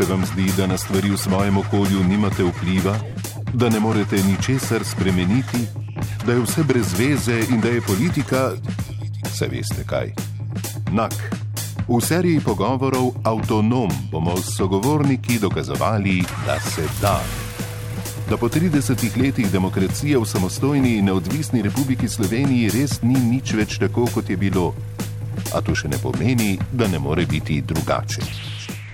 Se vam zdi, da na stvari v svojem okolju nimate vpliva, da ne morete ničesar spremeniti, da je vse brez veze in da je politika, se veste kaj. Nak. V seriji pogovorov Avtonom bomo s sogovorniki dokazovali, da se da. Da po 30 letih demokracije v samostojni in neodvisni Republiki Sloveniji res ni nič več tako, kot je bilo. A to še ne pomeni, da ne more biti drugače.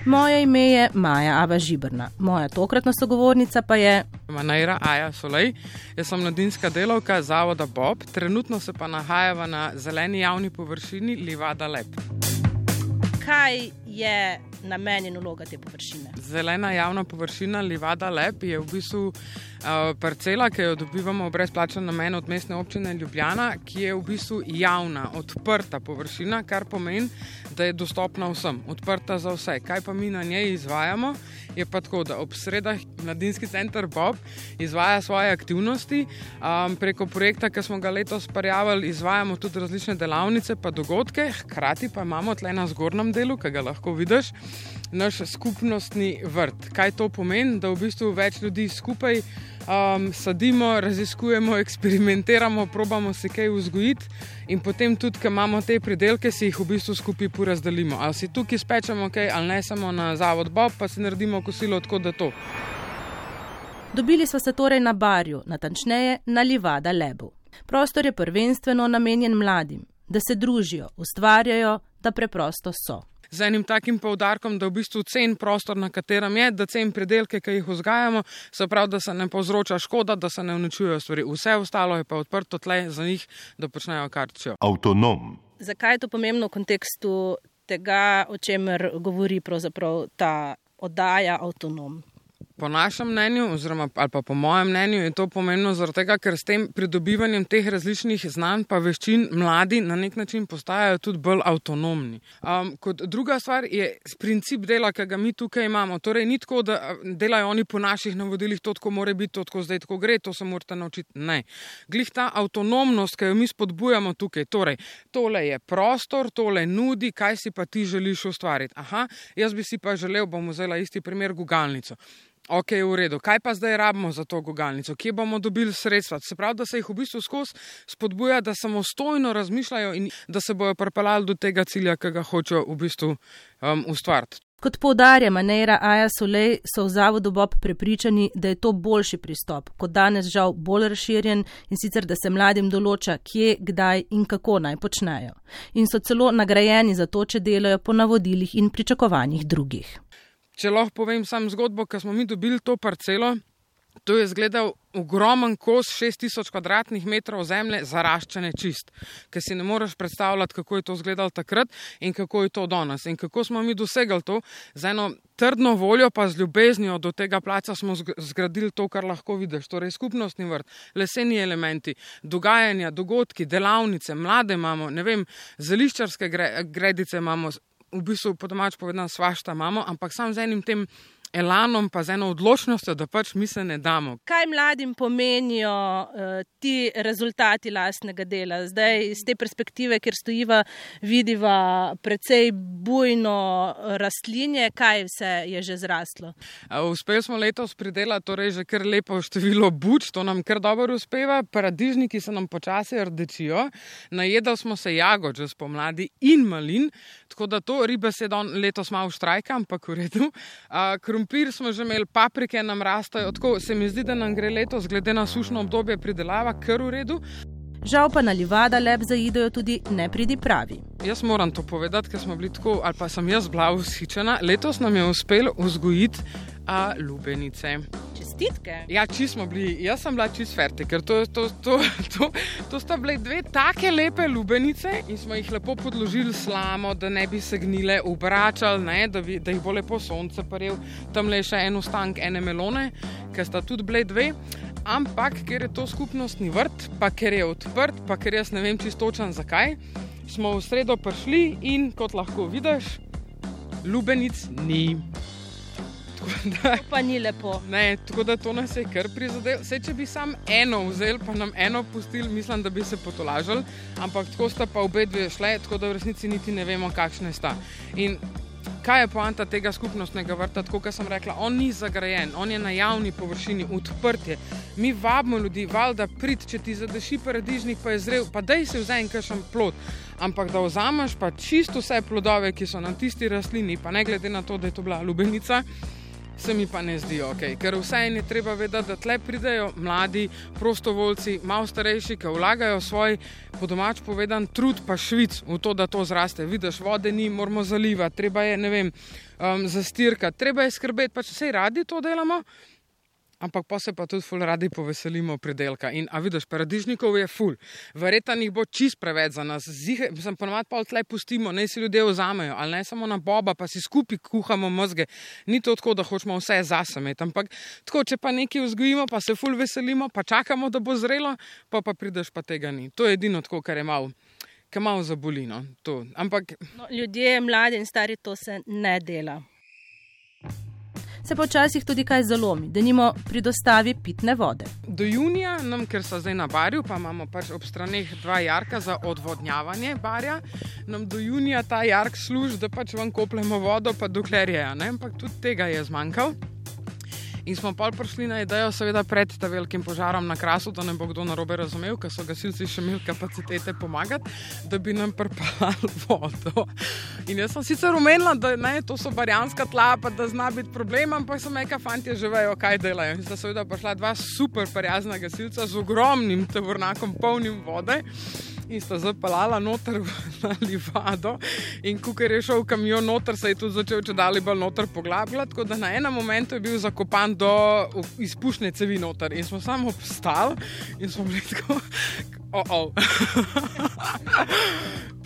Moje ime je Maja Ava Žibrna, moja tokratna sogovornica pa je. Manejra Aja Solej, jaz sem mladinska delavka zavoda Bob, trenutno se pa nahajava na zeleni javni površini Livada Lep. Kaj je namen in vloga te površine? Zelena javna površina Livada Lep je v bistvu uh, parcela, ki jo dobivamo v brezplačen namen od mestne občine Ljubljana, ki je v bistvu javna, odprta površina, kar pomeni, da je dostopna vsem, odprta za vse. Kaj pa mi na njej izvajamo? Je pa tako, da ob sredah Mladinski center Bob izvaja svoje aktivnosti. Um, preko projekta, ki smo ga letos parjavali, izvajamo tudi različne delavnice in dogodke, hkrati pa imamo tle na zgornjem delu, ki ga lahko vidiš, naš skupnostni vrt. Kaj to pomeni? Da v bistvu več ljudi skupaj um, sadimo, raziskujemo, eksperimentiramo, probamo se kaj vzgojiti in potem tudi, ker imamo te pridelke, si jih v bistvu skupaj porazdelimo. Ali si tukaj spečemo kaj, ali ne samo na zavod Bob, pa si naredimo kosilo, tako da to. Dobili smo se torej na barju, natančneje na Livada Lebu. Prostor je prvenstveno namenjen mladim, da se družijo, ustvarjajo, da preprosto so z enim takim poudarkom, da v bistvu cen prostor, na katerem je, da cen predelke, ki jih vzgajamo, se pravi, da se ne povzroča škoda, da se ne uničujejo stvari. Vse ostalo je pa odprto tle za njih, da počnejo kartijo. Avtonom. Zakaj je to pomembno v kontekstu tega, o čemer govori pravzaprav ta oddaja avtonom? Po našem mnenju, oziroma ali pa po mojem mnenju, je to pomembno zaradi tega, ker s tem pridobivanjem teh različnih znanj pa veščin mladi na nek način postajajo tudi bolj avtonomni. Um, kot druga stvar je princip dela, ki ga mi tukaj imamo. Torej, ni tako, da delajo oni po naših navodilih, to tako more biti, to tako zdaj tako gre, to se morate naučiti. Ne. Glih ta avtonomnost, ki jo mi spodbujamo tukaj, torej, tole je prostor, tole nudi, kaj si pa ti želiš ustvariti. Aha, jaz bi si pa želel, bom vzela isti primer, gugalnico. Ok, v redu. Kaj pa zdaj rabimo za to gugalnico? Kje bomo dobili sredstva? Se pravi, da se jih v bistvu skozi spodbuja, da samostojno razmišljajo in da se bojo pripeljali do tega cilja, ki ga hočejo v bistvu um, ustvariti. Kot povdarja Manejra Aja Solej, so v Zavodu Bob prepričani, da je to boljši pristop, kot danes žal bolj razširjen in sicer, da se mladim določa, kje, kdaj in kako naj počnejo. In so celo nagrajeni za to, če delajo po navodilih in pričakovanjih drugih. Če lahko povem sam zgodbo, ko smo mi dobili to parcelo, to je izgledal ogromen kos 6000 kvadratnih metrov zemlje, zaraščene čist, ker si ne moreš predstavljati, kako je to izgledalo takrat in kako je to danes. In kako smo mi dosegali to, z eno trdno voljo, pa z ljubeznijo do tega placa smo zgradili to, kar lahko vidiš. Torej, skupnostni vrt, leseni elementi, dogajanja, dogodki, delavnice, mlade imamo, ne vem, zeliščarske gredice imamo, v bistvu po domač povedano svašta imamo, ampak sam z enim tem elanom, pa z eno odločnostjo, da pač mi se ne damo. Kaj mladim pomenijo uh, ti rezultati lastnega dela? Zdaj, iz te perspektive, kjer stojiva, vidiva precej bujno rastlinje, kaj vse je že zraslo. Uspeli smo letos pridelati torej že kar lepo število buč, to nam kar dobro uspeva, paradižniki se nam počasi rdečijo, najedali smo se jagod že spomladi in malin, tako da to ribe se letos malo štrajka, ampak v redu. Uh, krompir smo že imeli, paprike nam rastajo, tako se mi zdi, da nam gre letos, glede na sušno obdobje pridelava, kar v redu. Žal pa na livada lep zaidejo tudi nepridi pravi. Jaz moram to povedati, ker smo bili tako, ali pa sem jaz bila ushičena. Letos nam je uspelo vzgojiti a, lubenice. Čestitke. Ja, če smo bili, jaz sem bila čist ferte, ker to, to, to, to, to sta bile dve take lepe lubenice in smo jih lepo podložili slamo, da ne bi se gnile, obračali, ne, da, bi, da jih bo lepo sonce paril. Tam le še en ustank, ene melone, ker sta tudi bile dve ampak ker je to skupnostni vrt, pa ker je odprt, pa ker jaz ne vem čistočen zakaj, smo v sredo prišli in kot lahko vidiš, lubenic ni. Da, to pa ni lepo. Ne, tako da to nas je kar prizadelo. Vse, če bi sam eno vzel, pa nam eno pustil, mislim, da bi se potolažili, ampak tako sta pa obe dve šle, tako da v resnici niti ne vemo, kakšne sta. In kaj je poanta tega skupnostnega vrta? Tako kot sem rekla, on ni zagrajen, on je na javni površini, odprt je. Mi vabimo ljudi, valjda prid, če ti zadeši paradižnik, pa je zrel, pa daj se vzaj en kašem plot. Ampak da vzameš pa čisto vse plodove, ki so na tisti rastlini, pa ne glede na to, da je to bila lubenica se mi pa ne zdi ok. Ker vseeno je treba vedeti, da tle pridejo mladi prostovoljci, malo starejši, ki vlagajo svoj, po domač povedan, trud pa švic v to, da to zraste. Vidiš, vode ni, moramo zalivati, treba je, ne vem, um, zastirkati, treba je skrbeti, pa če se radi to delamo. Ampak pa se pa tudi ful radi poveselimo pridelka. In, a vidiš, paradižnikov je ful, verjetno jih bo čist preveč za nas. Zihe, sem ponovadi pa tle pustimo, ne si ljudje vzamejo, ali ne samo na boba, pa si skupaj kuhamo mozge. Ni to tako, da hočemo vse zasameti. Ampak tako, če pa nekaj vzgojimo, pa se ful veselimo, pa čakamo, da bo zrelo, pa pa prideš, pa tega ni. To je edino tako, kar je malo. Kaj malo zabolino. Ampak... No, ljudje, mladi in stari, to se ne dela se pa včasih tudi kaj zalomi, da nimo pri dostavi pitne vode. Do junija, nam, ker so zdaj na barju, pa imamo pač ob straneh dva jarka za odvodnjavanje barja, nam do junija ta jark služi, da pač vam kopljemo vodo, pa dokler je, ampak tudi tega je zmanjkalo. In smo pa prišli na idejo, seveda pred tem velikim požarom na krasu, da ne bo kdo narobe razumel, ker so gasilci še imeli kapacitete pomagati, da bi nam prpali vodo. In jaz sem sicer umenila, da ne, to so barjanska tla, pa da zna biti problem, ampak sem neka fanti že vejo, kaj delajo. In sta seveda prišla dva super prijazna gasilca z ogromnim tovornakom, polnim vode in sta zapeljala noter na livado. In ko je šel kamion noter, se je tudi začel če dalje bolj noter poglabljati. Tako da na enem momentu je bil zakopan do izpušne cevi noter. In smo samo obstali in smo bili tako, oh, oh.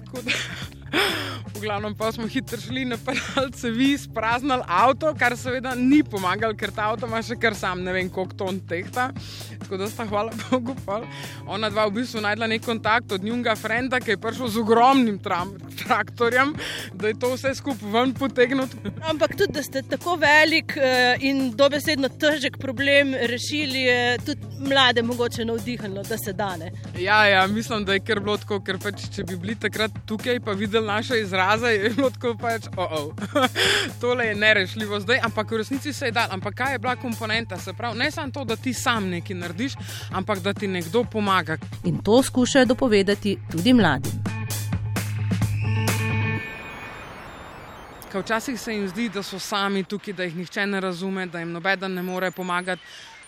tako da. Glavnem pa smo hitro šli na palce, vi spraznili avto, kar seveda ni pomagalo, ker ta avto ima še kar sam, ne vem koliko ton tehta. Tako da sta hvala Bogu. Pa. Ona dva v bistvu najdla nek kontakt od njunga frenda, ki je prišel z ogromnim tram, traktorjem, da je to vse skupaj ven potegnut. Ampak tudi, da ste tako velik uh, in dobesedno težek problem rešili, je tudi mlade mogoče navdihnilo, da se dane. Ja, ja, mislim, da je kar bilo tako, ker pač, če bi bili takrat tukaj pa videli naše izraze, je bilo tako pač, oh, oh. tole je nerešljivo zdaj, ampak v resnici se je dal. Ampak kaj je bila komponenta? Se pravi, ne samo to, da ti sam nekaj narediš, ampak da ti nekdo pomaga. In to skušajo dopovedati tudi mladim. Včasih se jim zdi, da so sami tukaj, da jih nihče ne razume, da jim noben ne more pomagati.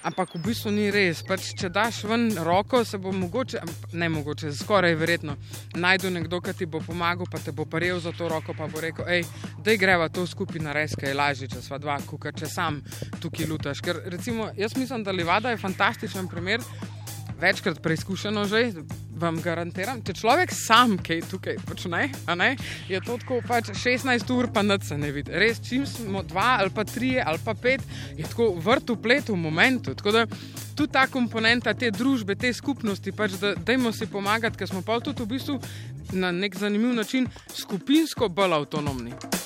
Ampak v bistvu ni res. Pač, če daš ven roko, se bo mogoče, ne mogoče, skoraj verjetno, najdu nekdo, ki ti bo pomagal, pa te bo paril za to roko, pa bo rekel, hej, da greva to skupaj na res, kaj je lažje, če sva dva, kot če sam tukaj lutaš. Ker recimo, jaz mislim, da Livada je fantastičen primer, večkrat preizkušeno že vam garantiram, če človek sam kaj tukaj počne, je to tako pač 16 ur, pa noč se ne vidi. Res, čim smo dva ali pa tri ali pa pet, je tako vrt v pletu v momentu. Tako da tudi ta komponenta te družbe, te skupnosti, pač da dajmo si pomagati, ker smo pa tudi v bistvu na nek zanimiv način skupinsko bolj avtonomni.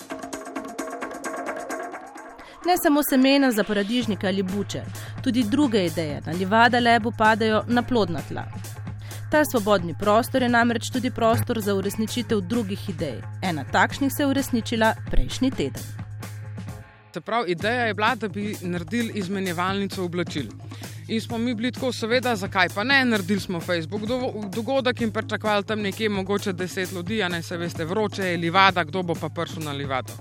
Ne samo semena za paradižnike ali buče, tudi druge ideje na livada lebu padajo na plodna tla. Ta svobodni prostor je namreč tudi prostor za uresničitev drugih idej. Ena takšnih se je uresničila prejšnji teden. Prav, ideja je bila, da bi naredili izmenjevalnico oblačil. In smo mi bili tako, seveda, zakaj pa ne, naredili smo Facebook dogodek in pričakovali tam nekje mogoče deset ljudi, a ne se veste, vroče je livada, kdo bo pa prišel na livado.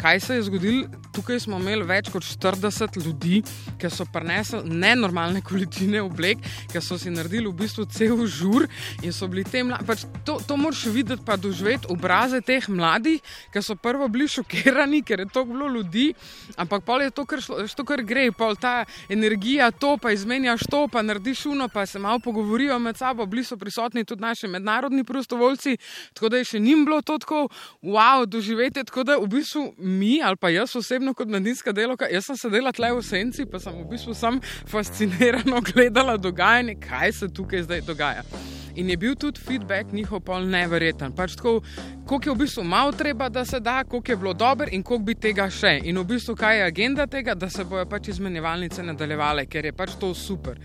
Kaj se je zgodilo? Tukaj smo imeli več kot 40 ljudi, ki so prinesli nenormalne količine oblek, ki so si naredili v bistvu cel žur in so bili tem. Pač to, to moraš videti, pa doživeti obraze teh mladih, ki so prvo bili šokirani, ker je to bilo ljudi, ampak pol je to, kar, šlo, kar gre, pol ta energija, to pa izmenjaš to, pa narediš uno, pa se malo pogovorijo med sabo, bili so prisotni tudi naši mednarodni prostovoljci, tako da je še njim bilo to tako, wow, doživeti, tako da v bistvu mi, ali pa jaz osebno kot mladinska delovka, jaz sem sedela tle v senci, pa sem v bistvu sam fascinirano gledala dogajanje, kaj se tukaj zdaj dogaja. In je bil tudi feedback njihov pol neverjeten. Pač tako, koliko je v bistvu malo treba, da se da, koliko je bilo dobro in koliko bi tega še. In v bistvu, kaj je agenda tega, da se bojo pač izmenjevalnice nadaljevale, ker je pač to super.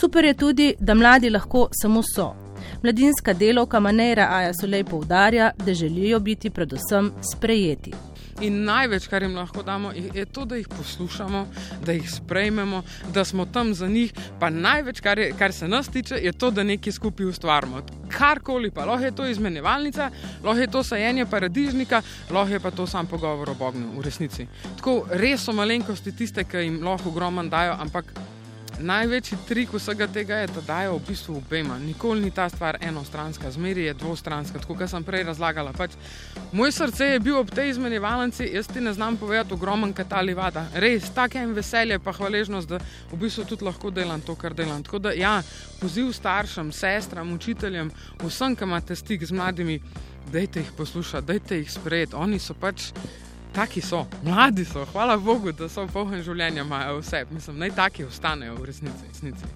Super je tudi, da mladi lahko samo so. Mladinska delovka Manera Aja Solej poudarja, da želijo biti predvsem sprejeti. In največ, kar jim lahko damo, je to, da jih poslušamo, da jih sprejmemo, da smo tam za njih. Pa največ, kar, je, kar se nas tiče, je to, da nekaj skupaj ustvarjamo. Karkoli pa, lahko je to izmenjevalnica, lahko je to sajenje paradižnika, lahko je pa to sam pogovor o Bogu v resnici. Tako res so malenkosti tiste, ki jim lahko ogromno dajo, ampak Največji trik vsega tega je, da dajo v bistvu obema. Nikoli ni ta stvar enostranska, zmeri je dvostranska, tako kot sem prej razlagala. Pač, moj srce je bil ob tej izmenjevalnici, jaz ti ne znam povedati, ogromen katali vada. Res, tako je veselje, pa hvaležnost, da v bistvu tudi lahko delam to, kar delam. Tako da, ja, poziv staršem, sestram, učiteljem, vsem, ki imate stik z mladimi, dajte jih poslušati, dajte jih sprejeti. Oni so pač taki so, mladi so, hvala Bogu, da so polni življenja, imajo vse. Mislim, naj taki ostanejo v resnici. resnici.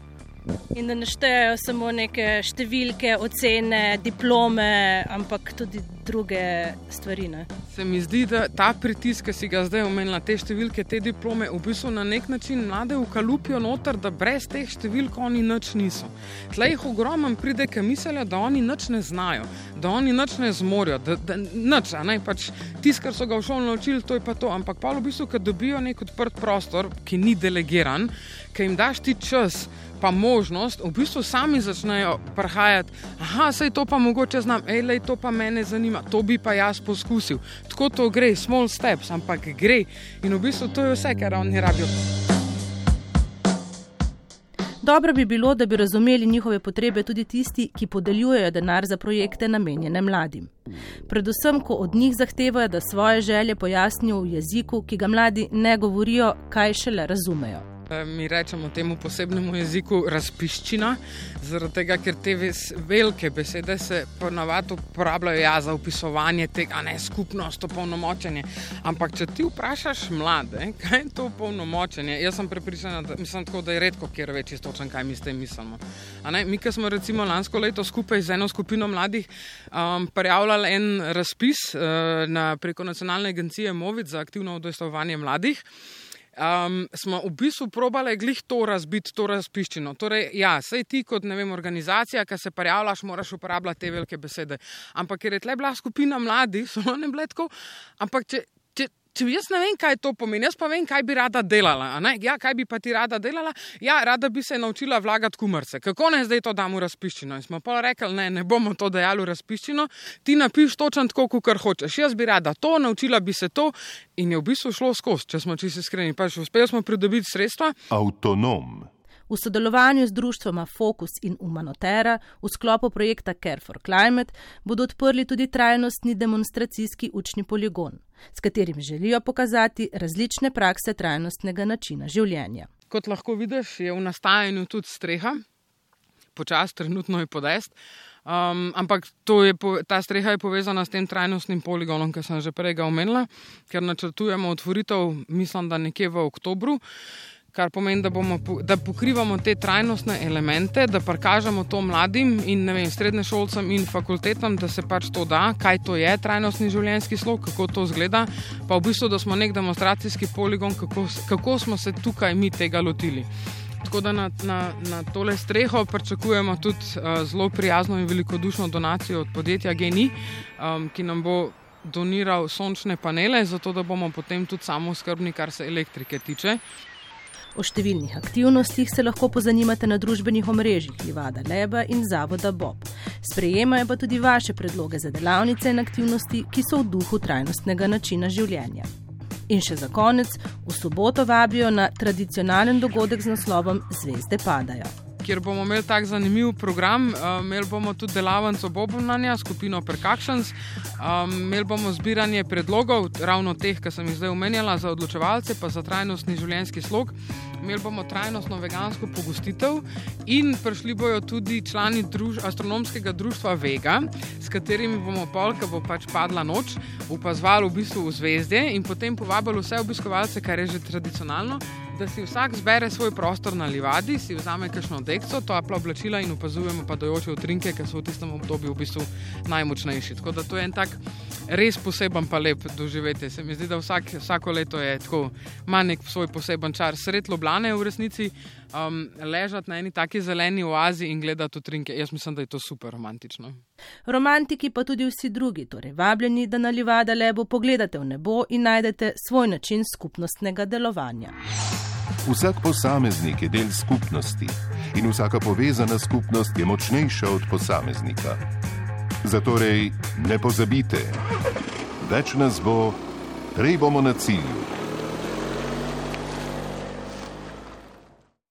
In da ne štejejo samo neke številke, ocene, diplome, ampak tudi druge stvari. Ne? Se mi zdi, da ta pritisk, ki si ga zdaj omenila, te številke, te diplome, v bistvu na nek način mlade ukalupijo noter, da brez teh številk oni nič niso. Tleh jih ogromno pride, ki mislijo, da oni nič ne znajo, da oni nič ne zmorijo, da, da nič, ne pač tisto, kar so ga v šoli naučili, to je pa to. Ampak pa v bistvu, ki dobijo nek odprt prostor, ki ni delegiran, ki jim daš ti čas pa možnost, v bistvu sami začnejo prihajati, ah, sej to pa mogoče znam, ej, to pa mene zanima, to bi pa jaz poskusil. Tako to gre, small steps, ampak gre. In v bistvu to je vse, kar oni rabijo. Dobro bi bilo, da bi razumeli njihove potrebe tudi tisti, ki podeljujejo denar za projekte namenjene mladim. Predvsem, ko od njih zahtevajo, da svoje želje pojasnijo v jeziku, ki ga mladi ne govorijo, kaj šele razumejo. Eh, mi rečemo temu posebnemu jeziku razpiščina, zaradi tega, ker te velike besede se ponavadi uporabljajo ja, za opisovanje tega, ne skupnost, opolnomočenje. Ampak, če ti vprašaš mlade, kaj je to opolnomočenje, jaz sem prepričana, da, mislim, tako, da je redko, kjer več istočen, kaj mi s tem mislimo. Mi, ki smo recimo lansko leto skupaj z eno skupino mladih um, prijavljali en razpis uh, na, preko nacionalne agencije MOVID za aktivno udejstvovanje mladih um, smo v bistvu probali glih to razbiti, to razpiščino. Torej, ja, sej ti kot vem, organizacija, ki se prijavljaš, moraš uporabljati te velike besede. Ampak ker je tle bila skupina mladih, so bile tako. Ampak če, Če jaz ne vem, kaj to pomeni, jaz pa vem, kaj bi rada delala. Ja, kaj bi pa ti rada delala? Ja, rada bi se naučila vlagati kumrce. Kako ne zdaj to damo v razpiščino? In smo pa rekli, ne, ne bomo to dejali v razpiščino, ti napiš točno tako, kot hočeš. Jaz bi rada to, naučila bi se to in je v bistvu šlo skozi, če smo čisto iskreni. Pa še uspeli smo pridobiti sredstva. Avtonom. V sodelovanju z društvoma Focus in Humanotera v sklopu projekta Care for Climate bodo odprli tudi trajnostni demonstracijski učni poligon, s katerim želijo pokazati različne prakse trajnostnega načina življenja. Kot lahko vidiš, je v nastajanju tudi streha, počasi trenutno je podest. Um, ampak je, ta streha je povezana s tem trajnostnim poligonom, ki sem že prej omenila, ker načrtujemo otvoritev, mislim, da nekje v oktobru kar pomeni, da, bomo, da pokrivamo te trajnostne elemente, da prikažemo to mladim in vem, srednje šolcem in fakultetam, da se pač to da, kaj to je trajnostni življenjski slog, kako to zgleda, pa v bistvu, da smo nek demonstracijski poligon, kako, kako smo se tukaj mi tega lotili. Tako da na, na, na tole streho pričakujemo tudi uh, zelo prijazno in velikodušno donacijo od podjetja Geni, um, ki nam bo doniral sončne panele, zato da bomo potem tudi samo skrbni, kar se elektrike tiče. O številnih aktivnostih se lahko pozanimate na družbenih omrežjih Livada Leba in Zavoda Bob. Sprejemajo pa tudi vaše predloge za delavnice in aktivnosti, ki so v duhu trajnostnega načina življenja. In še za konec, v soboto vabijo na tradicionalen dogodek z naslovom Zvezde padajo kjer bomo imeli tak zanimiv program. Uh, imeli bomo tudi delavnico Bobonanja, skupino Percussions, um, imeli bomo zbiranje predlogov, ravno teh, ki sem jih zdaj omenjala, za odločevalce, pa za trajnostni življenjski slog. Imeli bomo trajnostno vegansko pogostitev in prišli bojo tudi člani druž astronomskega društva Vega, s katerimi bomo polka bo pač padla noč, upazvali v bistvu v zvezde in potem povabili vse obiskovalce, kar je že tradicionalno da si vsak zbere svoj prostor na livadi, si vzame kakšno dekco, to apla oblačila in opazujemo padajoče utrinke, ki so v tistem obdobju v bistvu najmočnejši. Tako da to je en tak res poseben pa lep doživeti. Se mi zdi, da vsak, vsako leto je tako, ima nek svoj poseben čar. Sred Ljubljana. Plane v resnici um, ležati na eni taki zeleni oazi in gledati utrinke. Jaz mislim, da je to super romantično. Romantiki pa tudi vsi drugi, torej vabljeni, da na livada lepo pogledate v nebo in najdete svoj način skupnostnega delovanja. Vsak posameznik je del skupnosti in vsaka povezana skupnost je močnejša od posameznika. Zatorej ne pozabite, več nas bo, prej bomo na cilju.